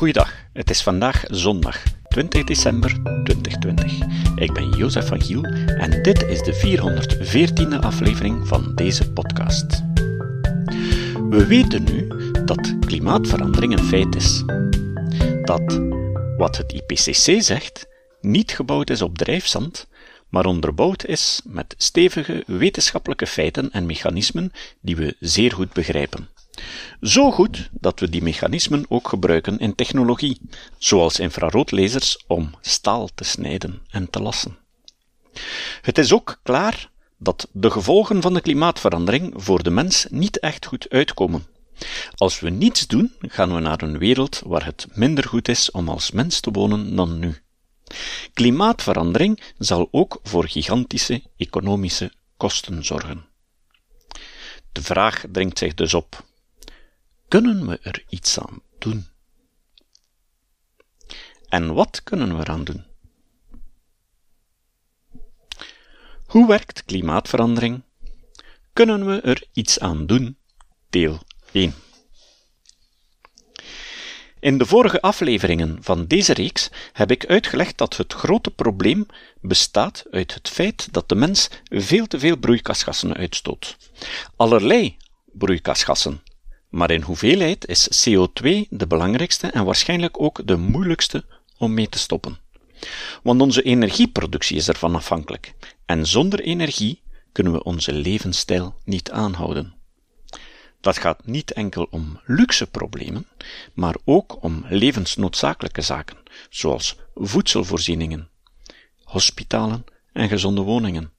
Goeiedag, het is vandaag zondag 20 december 2020. Ik ben Jozef van Giel en dit is de 414e aflevering van deze podcast. We weten nu dat klimaatverandering een feit is. Dat wat het IPCC zegt niet gebouwd is op drijfzand, maar onderbouwd is met stevige wetenschappelijke feiten en mechanismen die we zeer goed begrijpen. Zo goed dat we die mechanismen ook gebruiken in technologie, zoals infraroodlasers om staal te snijden en te lassen. Het is ook klaar dat de gevolgen van de klimaatverandering voor de mens niet echt goed uitkomen. Als we niets doen, gaan we naar een wereld waar het minder goed is om als mens te wonen dan nu. Klimaatverandering zal ook voor gigantische economische kosten zorgen. De vraag dringt zich dus op: kunnen we er iets aan doen? En wat kunnen we eraan doen? Hoe werkt klimaatverandering? Kunnen we er iets aan doen? Deel 1. In de vorige afleveringen van deze reeks heb ik uitgelegd dat het grote probleem bestaat uit het feit dat de mens veel te veel broeikasgassen uitstoot. Allerlei broeikasgassen, maar in hoeveelheid is CO2 de belangrijkste en waarschijnlijk ook de moeilijkste om mee te stoppen. Want onze energieproductie is ervan afhankelijk, en zonder energie kunnen we onze levensstijl niet aanhouden. Dat gaat niet enkel om luxe problemen, maar ook om levensnoodzakelijke zaken, zoals voedselvoorzieningen, hospitalen en gezonde woningen.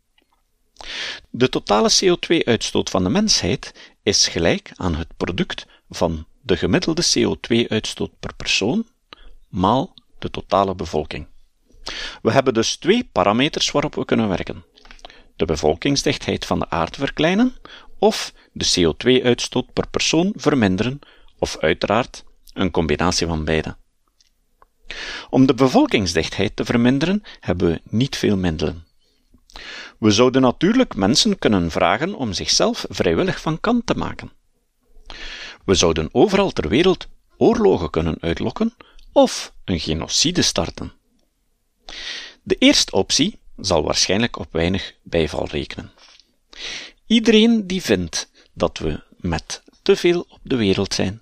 De totale CO2-uitstoot van de mensheid is gelijk aan het product van de gemiddelde CO2-uitstoot per persoon maal de totale bevolking. We hebben dus twee parameters waarop we kunnen werken. De bevolkingsdichtheid van de aarde verkleinen of de CO2-uitstoot per persoon verminderen, of uiteraard een combinatie van beide. Om de bevolkingsdichtheid te verminderen hebben we niet veel middelen. We zouden natuurlijk mensen kunnen vragen om zichzelf vrijwillig van kant te maken. We zouden overal ter wereld oorlogen kunnen uitlokken of een genocide starten. De eerste optie zal waarschijnlijk op weinig bijval rekenen. Iedereen die vindt dat we met te veel op de wereld zijn,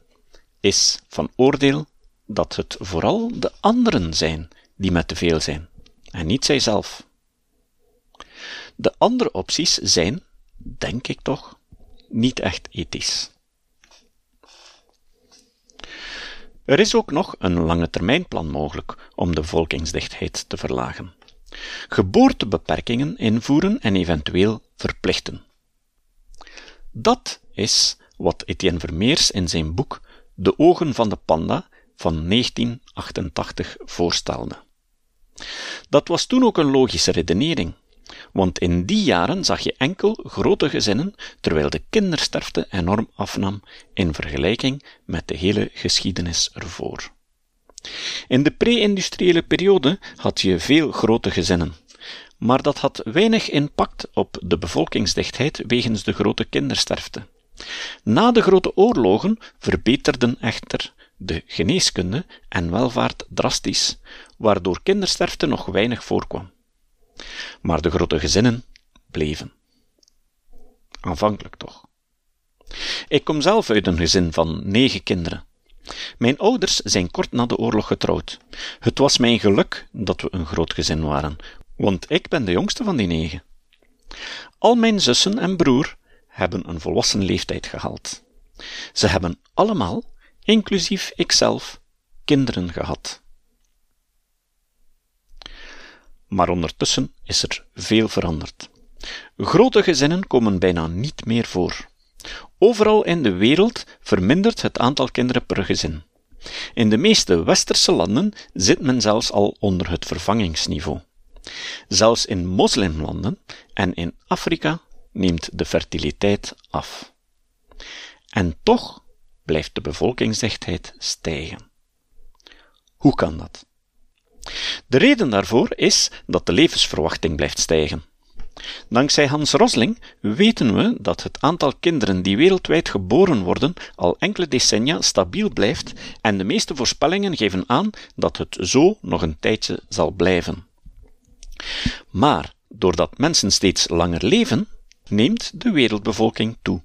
is van oordeel dat het vooral de anderen zijn die met te veel zijn, en niet zijzelf. De andere opties zijn, denk ik toch, niet echt ethisch. Er is ook nog een lange termijnplan mogelijk om de bevolkingsdichtheid te verlagen. Geboortebeperkingen invoeren en eventueel verplichten. Dat is wat Etienne Vermeers in zijn boek De ogen van de panda van 1988 voorstelde. Dat was toen ook een logische redenering, want in die jaren zag je enkel grote gezinnen, terwijl de kindersterfte enorm afnam in vergelijking met de hele geschiedenis ervoor. In de pre-industriële periode had je veel grote gezinnen, maar dat had weinig impact op de bevolkingsdichtheid wegens de grote kindersterfte. Na de grote oorlogen verbeterden echter de geneeskunde en welvaart drastisch, waardoor kindersterfte nog weinig voorkwam. Maar de grote gezinnen bleven. Aanvankelijk toch. Ik kom zelf uit een gezin van negen kinderen. Mijn ouders zijn kort na de oorlog getrouwd. Het was mijn geluk dat we een groot gezin waren, want ik ben de jongste van die negen. Al mijn zussen en broer hebben een volwassen leeftijd gehaald. Ze hebben allemaal, inclusief ikzelf, kinderen gehad. Maar ondertussen is er veel veranderd. Grote gezinnen komen bijna niet meer voor. Overal in de wereld vermindert het aantal kinderen per gezin. In de meeste westerse landen zit men zelfs al onder het vervangingsniveau. Zelfs in moslimlanden en in Afrika neemt de fertiliteit af. En toch blijft de bevolkingsdichtheid stijgen. Hoe kan dat? De reden daarvoor is dat de levensverwachting blijft stijgen. Dankzij Hans Rosling weten we dat het aantal kinderen die wereldwijd geboren worden al enkele decennia stabiel blijft en de meeste voorspellingen geven aan dat het zo nog een tijdje zal blijven. Maar doordat mensen steeds langer leven, neemt de wereldbevolking toe.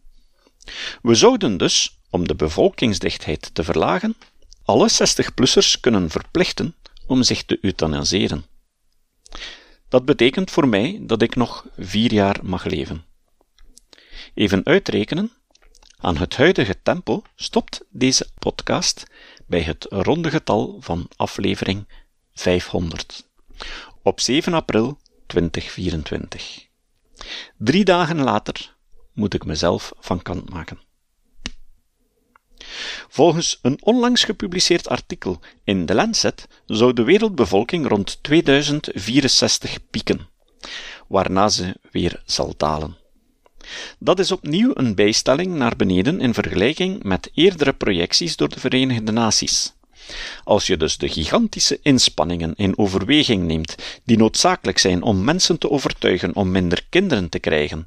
We zouden dus, om de bevolkingsdichtheid te verlagen, alle 60-plussers kunnen verplichten om zich te euthanaseren. Dat betekent voor mij dat ik nog vier jaar mag leven. Even uitrekenen, aan het huidige tempo stopt deze podcast bij het ronde getal van aflevering 500 op 7 april 2024. Drie dagen later moet ik mezelf van kant maken. Volgens een onlangs gepubliceerd artikel in The Lancet zou de wereldbevolking rond 2064 pieken, waarna ze weer zal dalen. Dat is opnieuw een bijstelling naar beneden in vergelijking met eerdere projecties door de Verenigde Naties. Als je dus de gigantische inspanningen in overweging neemt die noodzakelijk zijn om mensen te overtuigen om minder kinderen te krijgen,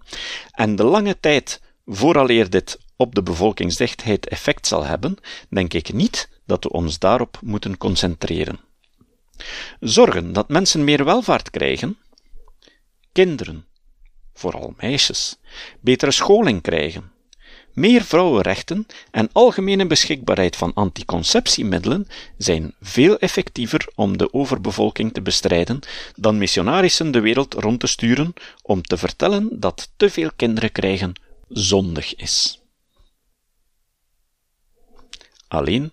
en de lange tijd vooraleer dit op de bevolkingsdichtheid effect zal hebben, denk ik niet dat we ons daarop moeten concentreren. Zorgen dat mensen meer welvaart krijgen, kinderen, vooral meisjes, betere scholing krijgen, meer vrouwenrechten en algemene beschikbaarheid van anticonceptiemiddelen zijn veel effectiever om de overbevolking te bestrijden dan missionarissen de wereld rond te sturen om te vertellen dat te veel kinderen krijgen zondig is. Alleen,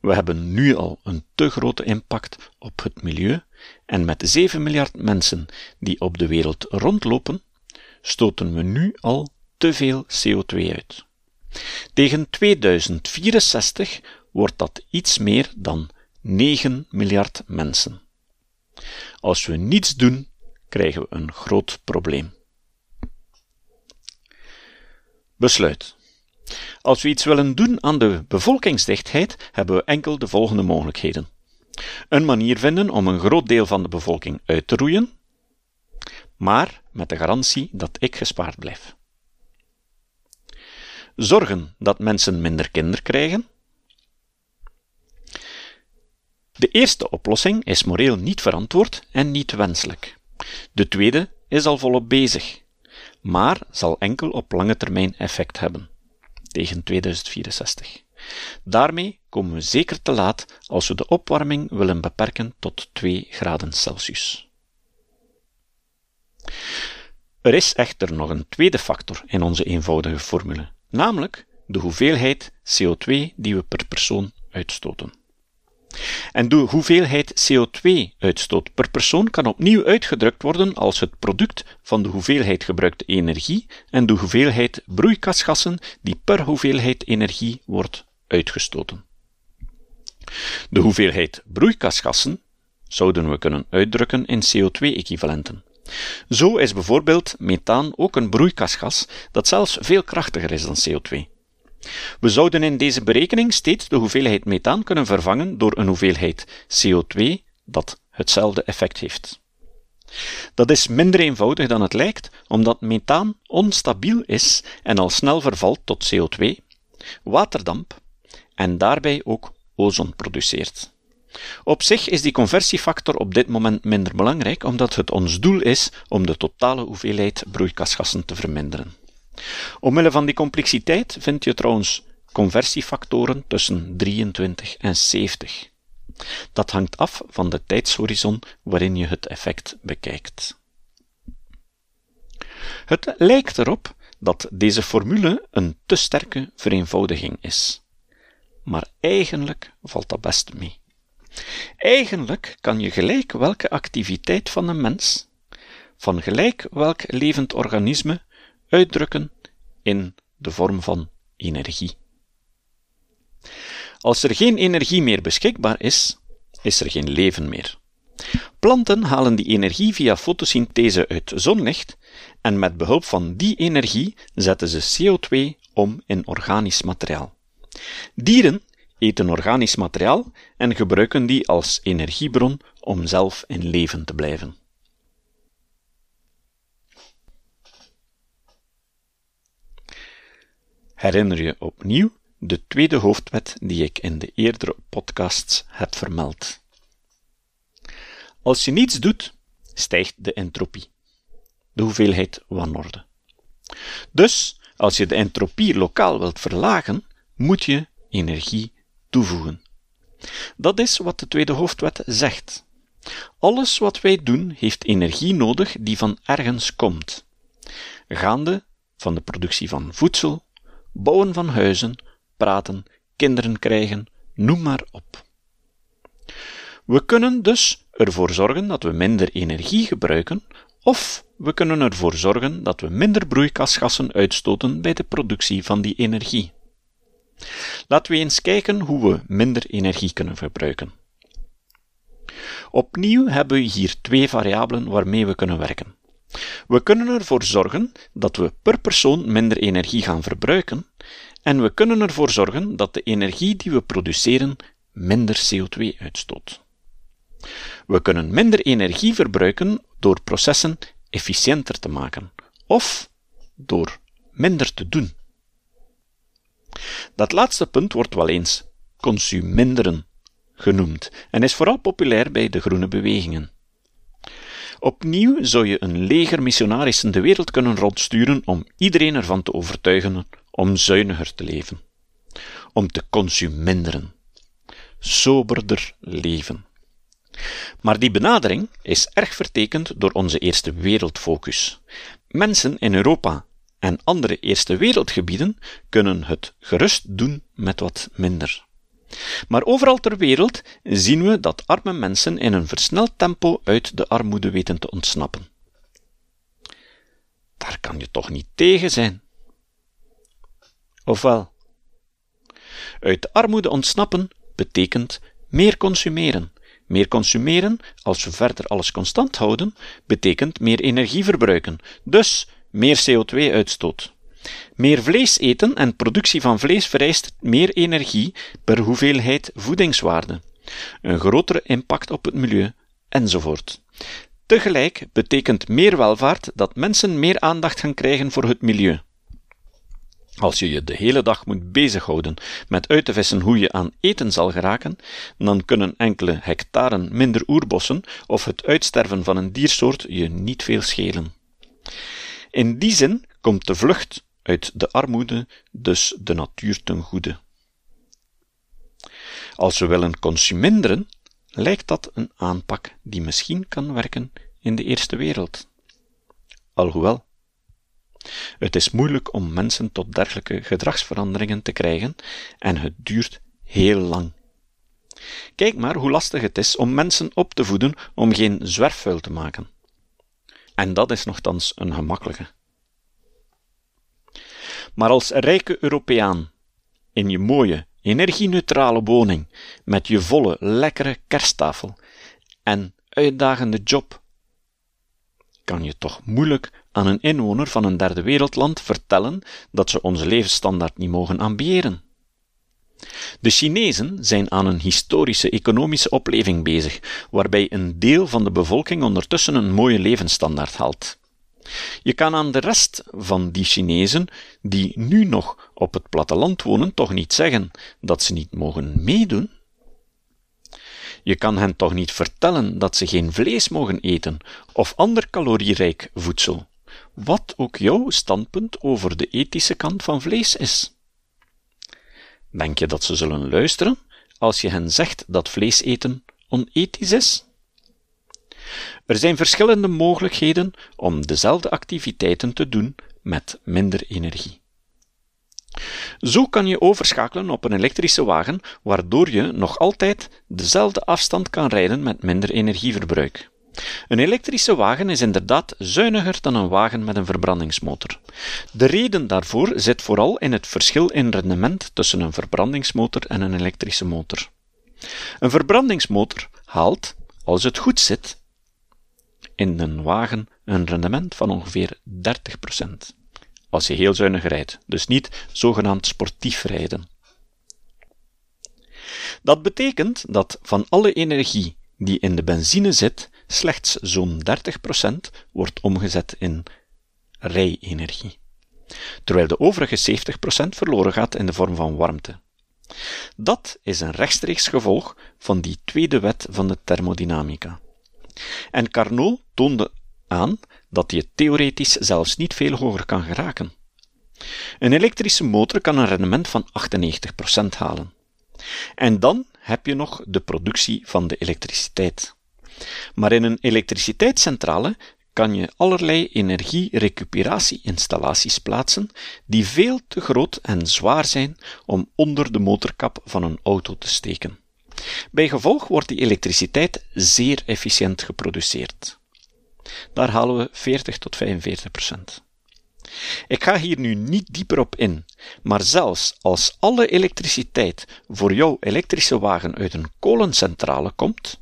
we hebben nu al een te grote impact op het milieu en met 7 miljard mensen die op de wereld rondlopen, stoten we nu al te veel CO2 uit. Tegen 2064 wordt dat iets meer dan 9 miljard mensen. Als we niets doen, krijgen we een groot probleem. Besluit. Als we iets willen doen aan de bevolkingsdichtheid, hebben we enkel de volgende mogelijkheden. Een manier vinden om een groot deel van de bevolking uit te roeien, maar met de garantie dat ik gespaard blijf. Zorgen dat mensen minder kinderen krijgen. De eerste oplossing is moreel niet verantwoord en niet wenselijk. De tweede is al volop bezig, maar zal enkel op lange termijn effect hebben tegen 2064. Daarmee komen we zeker te laat als we de opwarming willen beperken tot 2 graden Celsius. Er is echter nog een tweede factor in onze eenvoudige formule, namelijk de hoeveelheid CO2 die we per persoon uitstoten. En de hoeveelheid CO2-uitstoot per persoon kan opnieuw uitgedrukt worden als het product van de hoeveelheid gebruikte energie en de hoeveelheid broeikasgassen die per hoeveelheid energie wordt uitgestoten. De hoeveelheid broeikasgassen zouden we kunnen uitdrukken in CO2-equivalenten. Zo is bijvoorbeeld methaan ook een broeikasgas dat zelfs veel krachtiger is dan CO2. We zouden in deze berekening steeds de hoeveelheid methaan kunnen vervangen door een hoeveelheid CO2 dat hetzelfde effect heeft. Dat is minder eenvoudig dan het lijkt, omdat methaan onstabiel is en al snel vervalt tot CO2, waterdamp en daarbij ook ozon produceert. Op zich is die conversiefactor op dit moment minder belangrijk, omdat het ons doel is om de totale hoeveelheid broeikasgassen te verminderen. Omwille van die complexiteit vind je trouwens conversiefactoren tussen 23 en 70. Dat hangt af van de tijdshorizon waarin je het effect bekijkt. Het lijkt erop dat deze formule een te sterke vereenvoudiging is. Maar eigenlijk valt dat best mee. Eigenlijk kan je gelijk welke activiteit van een mens, van gelijk welk levend organisme, uitdrukken in de vorm van energie. Als er geen energie meer beschikbaar is, is er geen leven meer. Planten halen die energie via fotosynthese uit zonlicht en met behulp van die energie zetten ze CO2 om in organisch materiaal. Dieren eten organisch materiaal en gebruiken die als energiebron om zelf in leven te blijven. Herinner je opnieuw de tweede hoofdwet die ik in de eerdere podcasts heb vermeld. Als je niets doet, stijgt de entropie, de hoeveelheid wanorde. Dus, als je de entropie lokaal wilt verlagen, moet je energie toevoegen. Dat is wat de tweede hoofdwet zegt. Alles wat wij doen heeft energie nodig die van ergens komt. Gaande van de productie van voedsel, bouwen van huizen, praten, kinderen krijgen, noem maar op. We kunnen dus ervoor zorgen dat we minder energie gebruiken, of we kunnen ervoor zorgen dat we minder broeikasgassen uitstoten bij de productie van die energie. Laten we eens kijken hoe we minder energie kunnen verbruiken. Opnieuw hebben we hier twee variabelen waarmee we kunnen werken. We kunnen ervoor zorgen dat we per persoon minder energie gaan verbruiken, en we kunnen ervoor zorgen dat de energie die we produceren minder CO2 uitstoot. We kunnen minder energie verbruiken door processen efficiënter te maken, of door minder te doen. Dat laatste punt wordt wel eens consuminderen genoemd en is vooral populair bij de groene bewegingen. Opnieuw zou je een leger missionarissen de wereld kunnen rondsturen om iedereen ervan te overtuigen om zuiniger te leven, om te consuminderen, soberder leven. Maar die benadering is erg vertekend door onze eerste wereldfocus. Mensen in Europa en andere eerste wereldgebieden kunnen het gerust doen met wat minder. Maar overal ter wereld zien we dat arme mensen in een versneld tempo uit de armoede weten te ontsnappen. Daar kan je toch niet tegen zijn? Ofwel? Uit de armoede ontsnappen betekent meer consumeren. Meer consumeren, als we verder alles constant houden, betekent meer energie verbruiken, dus meer CO2-uitstoot. Meer vlees eten en productie van vlees vereist meer energie per hoeveelheid voedingswaarde, een grotere impact op het milieu, enzovoort. Tegelijk betekent meer welvaart dat mensen meer aandacht gaan krijgen voor het milieu. Als je je de hele dag moet bezighouden met uit te vissen hoe je aan eten zal geraken, dan kunnen enkele hectaren minder oerbossen of het uitsterven van een diersoort je niet veel schelen. In die zin komt de vlucht uit de armoede dus de natuur ten goede. Als we willen consuminderen, lijkt dat een aanpak die misschien kan werken in de eerste wereld. Alhoewel, het is moeilijk om mensen tot dergelijke gedragsveranderingen te krijgen en het duurt heel lang. Kijk maar hoe lastig het is om mensen op te voeden om geen zwerfvuil te maken. En dat is nogthans een gemakkelijke. Maar als rijke Europeaan, in je mooie, energie-neutrale woning, met je volle, lekkere kersttafel en uitdagende job, kan je toch moeilijk aan een inwoner van een derde wereldland vertellen dat ze onze levensstandaard niet mogen ambiëren. De Chinezen zijn aan een historische economische opleving bezig, waarbij een deel van de bevolking ondertussen een mooie levensstandaard haalt. Je kan aan de rest van die Chinezen, die nu nog op het platteland wonen, toch niet zeggen dat ze niet mogen meedoen? Je kan hen toch niet vertellen dat ze geen vlees mogen eten of ander calorierijk voedsel, wat ook jouw standpunt over de ethische kant van vlees is. Denk je dat ze zullen luisteren als je hen zegt dat vlees eten onethisch is? Er zijn verschillende mogelijkheden om dezelfde activiteiten te doen met minder energie. Zo kan je overschakelen op een elektrische wagen, waardoor je nog altijd dezelfde afstand kan rijden met minder energieverbruik. Een elektrische wagen is inderdaad zuiniger dan een wagen met een verbrandingsmotor. De reden daarvoor zit vooral in het verschil in rendement tussen een verbrandingsmotor en een elektrische motor. Een verbrandingsmotor haalt, als het goed zit, in een wagen een rendement van ongeveer 30%. Als je heel zuinig rijdt, dus niet zogenaamd sportief rijden. Dat betekent dat van alle energie die in de benzine zit, slechts zo'n 30% wordt omgezet in rijenergie. terwijl de overige 70% verloren gaat in de vorm van warmte. Dat is een rechtstreeks gevolg van die tweede wet van de thermodynamica. En Carnot toonde aan dat het theoretisch zelfs niet veel hoger kan geraken. Een elektrische motor kan een rendement van 98% halen. En dan heb je nog de productie van de elektriciteit. Maar in een elektriciteitscentrale kan je allerlei energierecuperatieinstallaties plaatsen die veel te groot en zwaar zijn om onder de motorkap van een auto te steken. Bij gevolg wordt die elektriciteit zeer efficiënt geproduceerd. Daar halen we 40 tot 45 procent. Ik ga hier nu niet dieper op in, maar zelfs als alle elektriciteit voor jouw elektrische wagen uit een kolencentrale komt,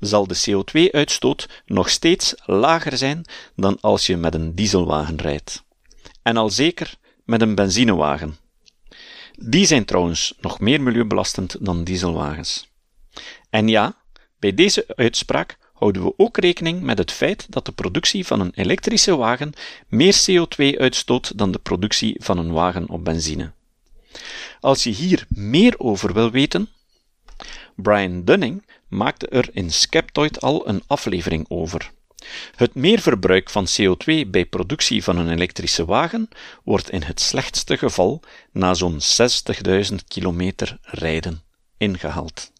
zal de CO2-uitstoot nog steeds lager zijn dan als je met een dieselwagen rijdt. En al zeker met een benzinewagen. Die zijn trouwens nog meer milieubelastend dan dieselwagens. En ja, bij deze uitspraak houden we ook rekening met het feit dat de productie van een elektrische wagen meer CO2 uitstoot dan de productie van een wagen op benzine. Als je hier meer over wil weten, Brian Dunning maakte er in Skeptoid al een aflevering over. Het meerverbruik van CO2 bij productie van een elektrische wagen wordt in het slechtste geval na zo'n 60.000 kilometer rijden ingehaald.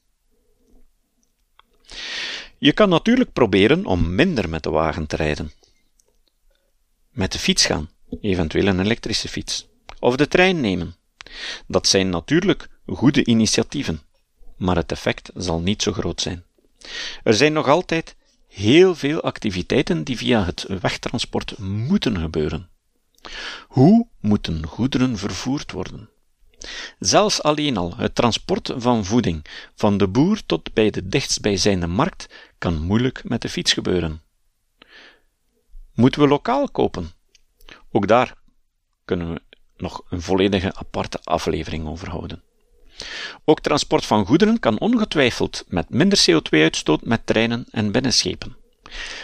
Je kan natuurlijk proberen om minder met de wagen te rijden. Met de fiets gaan, eventueel een elektrische fiets, of de trein nemen. Dat zijn natuurlijk goede initiatieven, maar het effect zal niet zo groot zijn. Er zijn nog altijd heel veel activiteiten die via het wegtransport moeten gebeuren. Hoe moeten goederen vervoerd worden? Zelfs alleen al het transport van voeding van de boer tot bij de dichtstbijzijnde markt kan moeilijk met de fiets gebeuren. Moeten we lokaal kopen? Ook daar kunnen we nog een volledige aparte aflevering over houden. Ook transport van goederen kan ongetwijfeld met minder CO2-uitstoot met treinen en binnenschepen.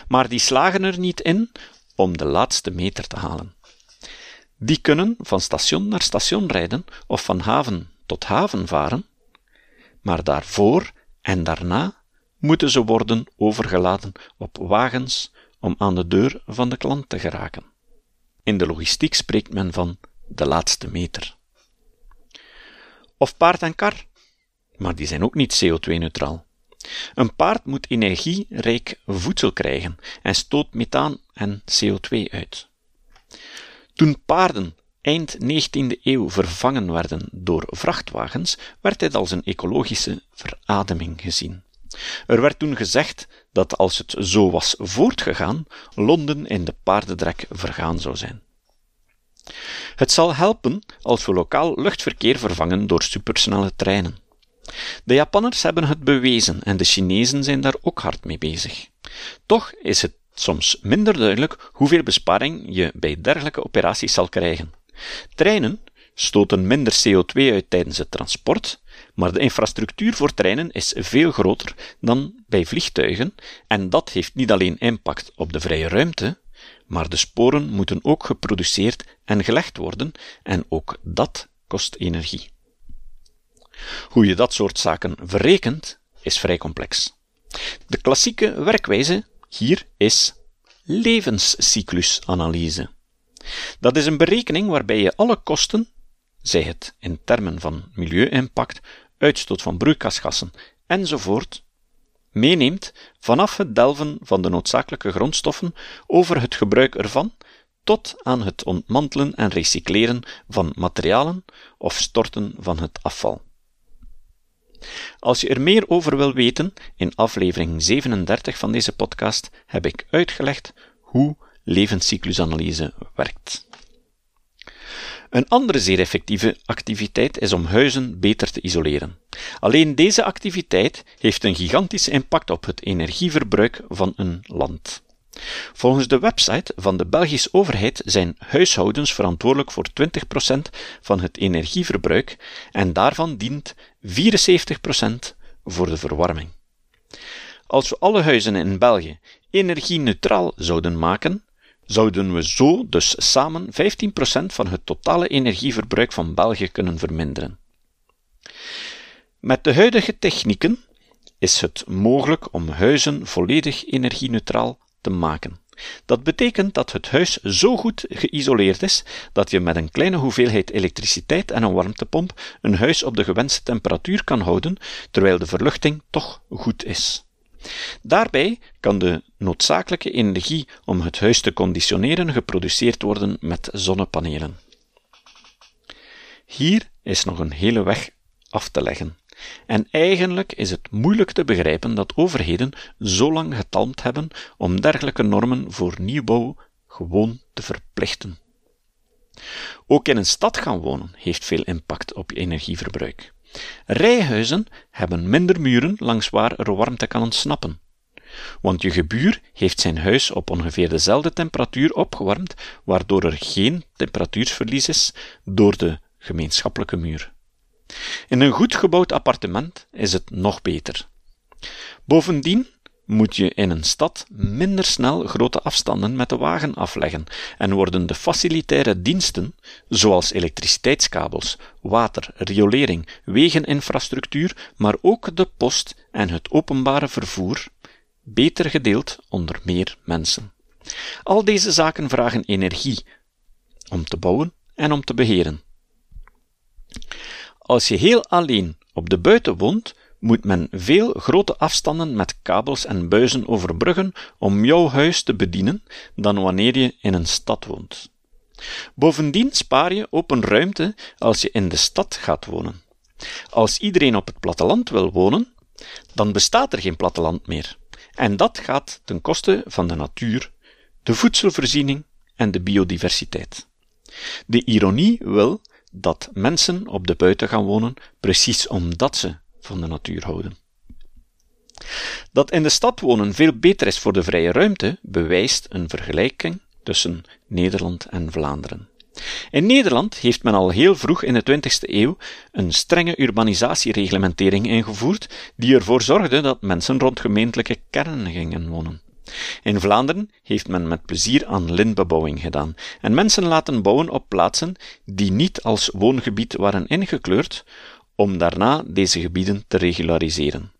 Maar die slagen er niet in om de laatste meter te halen. Die kunnen van station naar station rijden of van haven tot haven varen, maar daarvoor en daarna moeten ze worden overgeladen op wagens om aan de deur van de klant te geraken. In de logistiek spreekt men van de laatste meter. Of paard en kar, maar die zijn ook niet CO2-neutraal. Een paard moet energierijk voedsel krijgen en stoot methaan en CO2 uit. Toen paarden eind 19e eeuw vervangen werden door vrachtwagens, werd dit als een ecologische verademing gezien. Er werd toen gezegd dat als het zo was voortgegaan, Londen in de paardendrek vergaan zou zijn. Het zal helpen als we lokaal luchtverkeer vervangen door supersnelle treinen. De Japanners hebben het bewezen en de Chinezen zijn daar ook hard mee bezig. Toch is het soms minder duidelijk hoeveel besparing je bij dergelijke operaties zal krijgen. Treinen stoten minder CO2 uit tijdens het transport, maar de infrastructuur voor treinen is veel groter dan bij vliegtuigen en dat heeft niet alleen impact op de vrije ruimte, maar de sporen moeten ook geproduceerd en gelegd worden en ook dat kost energie. Hoe je dat soort zaken verrekent, is vrij complex. De klassieke werkwijze hier is levenscyclusanalyse. Dat is een berekening waarbij je alle kosten, zij het in termen van milieu-impact, uitstoot van broeikasgassen enzovoort, meeneemt vanaf het delven van de noodzakelijke grondstoffen over het gebruik ervan tot aan het ontmantelen en recycleren van materialen of storten van het afval. Als je er meer over wil weten, in aflevering 37 van deze podcast heb ik uitgelegd hoe levenscyclusanalyse werkt. Een andere zeer effectieve activiteit is om huizen beter te isoleren. Alleen deze activiteit heeft een gigantische impact op het energieverbruik van een land. Volgens de website van de Belgische overheid zijn huishoudens verantwoordelijk voor 20% van het energieverbruik en daarvan dient 74% voor de verwarming. Als we alle huizen in België energie-neutraal zouden maken, zouden we zo dus samen 15% van het totale energieverbruik van België kunnen verminderen. Met de huidige technieken is het mogelijk om huizen volledig energie-neutraal te maken. Dat betekent dat het huis zo goed geïsoleerd is dat je met een kleine hoeveelheid elektriciteit en een warmtepomp een huis op de gewenste temperatuur kan houden, terwijl de verluchting toch goed is. Daarbij kan de noodzakelijke energie om het huis te conditioneren geproduceerd worden met zonnepanelen. Hier is nog een hele weg af te leggen. En eigenlijk is het moeilijk te begrijpen dat overheden zo lang getalmd hebben om dergelijke normen voor nieuwbouw gewoon te verplichten. Ook in een stad gaan wonen heeft veel impact op je energieverbruik. Rijhuizen hebben minder muren langs waar er warmte kan ontsnappen. Want je gebuur heeft zijn huis op ongeveer dezelfde temperatuur opgewarmd, waardoor er geen temperatuurverlies is door de gemeenschappelijke muur. In een goed gebouwd appartement is het nog beter. Bovendien moet je in een stad minder snel grote afstanden met de wagen afleggen en worden de facilitaire diensten, zoals elektriciteitskabels, water, riolering, wegeninfrastructuur, maar ook de post en het openbare vervoer, beter gedeeld onder meer mensen. Al deze zaken vragen energie om te bouwen en om te beheren. Als je heel alleen op de buiten woont, moet men veel grote afstanden met kabels en buizen overbruggen om jouw huis te bedienen dan wanneer je in een stad woont. Bovendien spaar je open ruimte als je in de stad gaat wonen. Als iedereen op het platteland wil wonen, dan bestaat er geen platteland meer. En dat gaat ten koste van de natuur, de voedselvoorziening en de biodiversiteit. De ironie wil dat mensen op de buiten gaan wonen, precies omdat ze van de natuur houden. Dat in de stad wonen veel beter is voor de vrije ruimte, bewijst een vergelijking tussen Nederland en Vlaanderen. In Nederland heeft men al heel vroeg in de 20e eeuw een strenge urbanisatiereglementering ingevoerd, die ervoor zorgde dat mensen rond gemeentelijke kernen gingen wonen. In Vlaanderen heeft men met plezier aan lintbebouwing gedaan en mensen laten bouwen op plaatsen die niet als woongebied waren ingekleurd, om daarna deze gebieden te regulariseren.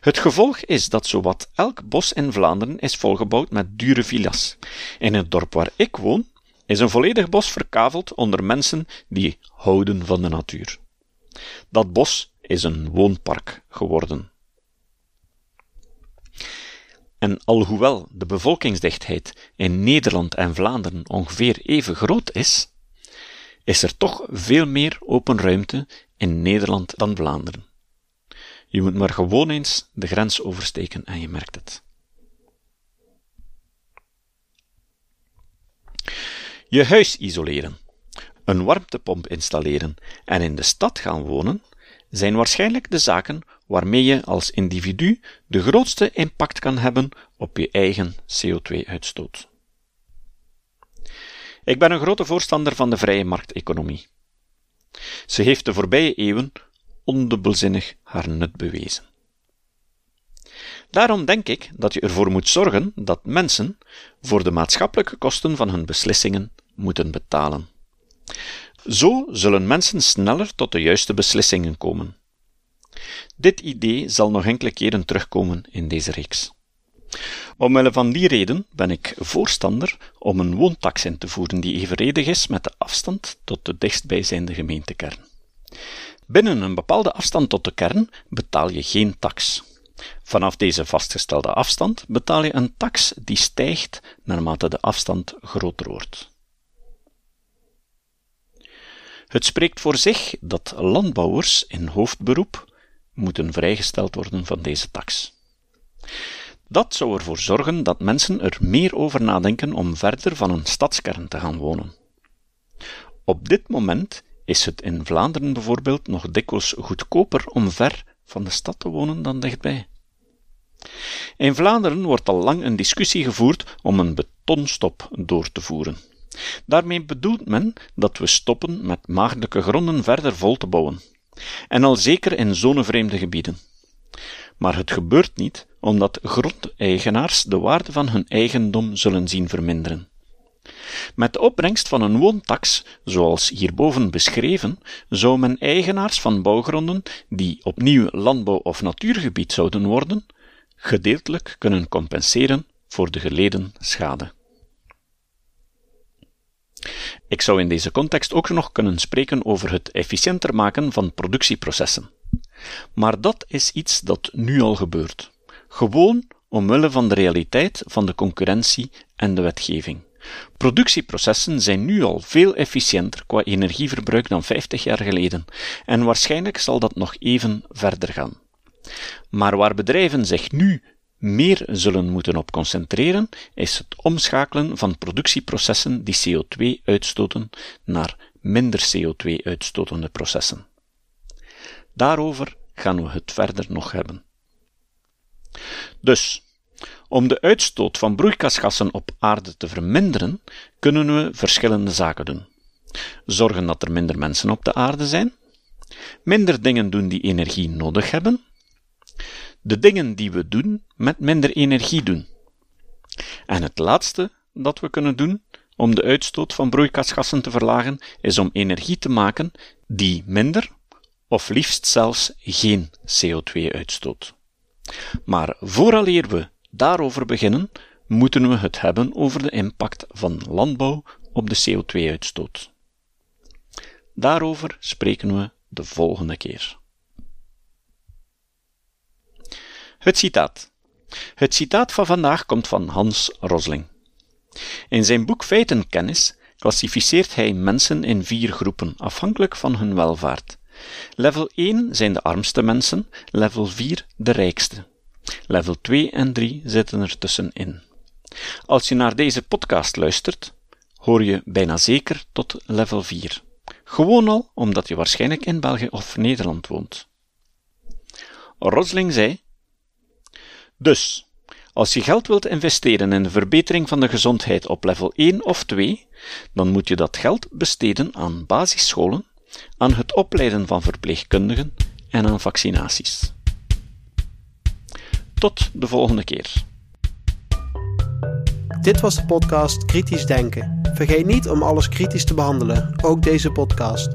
Het gevolg is dat zowat elk bos in Vlaanderen is volgebouwd met dure villa's. In het dorp waar ik woon is een volledig bos verkaveld onder mensen die houden van de natuur. Dat bos is een woonpark geworden. En alhoewel de bevolkingsdichtheid in Nederland en Vlaanderen ongeveer even groot is, is er toch veel meer open ruimte in Nederland dan Vlaanderen. Je moet maar gewoon eens de grens oversteken en je merkt het. Je huis isoleren, een warmtepomp installeren en in de stad gaan wonen zijn waarschijnlijk de zaken waarmee je als individu de grootste impact kan hebben op je eigen CO2-uitstoot. Ik ben een grote voorstander van de vrije markteconomie. Ze heeft de voorbije eeuwen ondubbelzinnig haar nut bewezen. Daarom denk ik dat je ervoor moet zorgen dat mensen voor de maatschappelijke kosten van hun beslissingen moeten betalen. Zo zullen mensen sneller tot de juiste beslissingen komen. Dit idee zal nog enkele keren terugkomen in deze reeks. Omwille van die reden ben ik voorstander om een woontax in te voeren die evenredig is met de afstand tot de dichtstbijzijnde gemeentekern. Binnen een bepaalde afstand tot de kern betaal je geen tax. Vanaf deze vastgestelde afstand betaal je een tax die stijgt naarmate de afstand groter wordt. Het spreekt voor zich dat landbouwers in hoofdberoep moeten vrijgesteld worden van deze tax. Dat zou ervoor zorgen dat mensen er meer over nadenken om verder van een stadskern te gaan wonen. Op dit moment is het in Vlaanderen bijvoorbeeld nog dikwijls goedkoper om ver van de stad te wonen dan dichtbij. In Vlaanderen wordt al lang een discussie gevoerd om een betonstop door te voeren. Daarmee bedoelt men dat we stoppen met maagdelijke gronden verder vol te bouwen, en al zeker in zonevreemde gebieden. Maar het gebeurt niet omdat grondeigenaars de waarde van hun eigendom zullen zien verminderen. Met de opbrengst van een woontax, zoals hierboven beschreven, zou men eigenaars van bouwgronden die opnieuw landbouw- of natuurgebied zouden worden, gedeeltelijk kunnen compenseren voor de geleden schade. Ik zou in deze context ook nog kunnen spreken over het efficiënter maken van productieprocessen. Maar dat is iets dat nu al gebeurt. Gewoon omwille van de realiteit van de concurrentie en de wetgeving. Productieprocessen zijn nu al veel efficiënter qua energieverbruik dan 50 jaar geleden, en waarschijnlijk zal dat nog even verder gaan. Maar waar bedrijven zich nu meer zullen moeten op concentreren, is het omschakelen van productieprocessen die CO2 uitstoten naar minder CO2 uitstotende processen. Daarover gaan we het verder nog hebben. Dus, om de uitstoot van broeikasgassen op aarde te verminderen, kunnen we verschillende zaken doen. Zorgen dat er minder mensen op de aarde zijn, minder dingen doen die energie nodig hebben, de dingen die we doen met minder energie doen. En het laatste dat we kunnen doen om de uitstoot van broeikasgassen te verlagen, is om energie te maken die minder of liefst zelfs geen CO2 uitstoot. Maar vooraleer we daarover beginnen, moeten we het hebben over de impact van landbouw op de CO2-uitstoot. Daarover spreken we de volgende keer. Het citaat. Het citaat van vandaag komt van Hans Rosling. In zijn boek Feitenkennis klassificeert hij mensen in vier groepen, afhankelijk van hun welvaart. Level 1 zijn de armste mensen, level 4 de rijkste. Level 2 en 3 zitten er tussenin. Als je naar deze podcast luistert, hoor je bijna zeker tot level 4. Gewoon al omdat je waarschijnlijk in België of Nederland woont. Rosling zei: Dus, als je geld wilt investeren in de verbetering van de gezondheid op level 1 of 2, dan moet je dat geld besteden aan basisscholen, aan het opleiden van verpleegkundigen en aan vaccinaties. Tot de volgende keer. Dit was de podcast Kritisch Denken. Vergeet niet om alles kritisch te behandelen, ook deze podcast.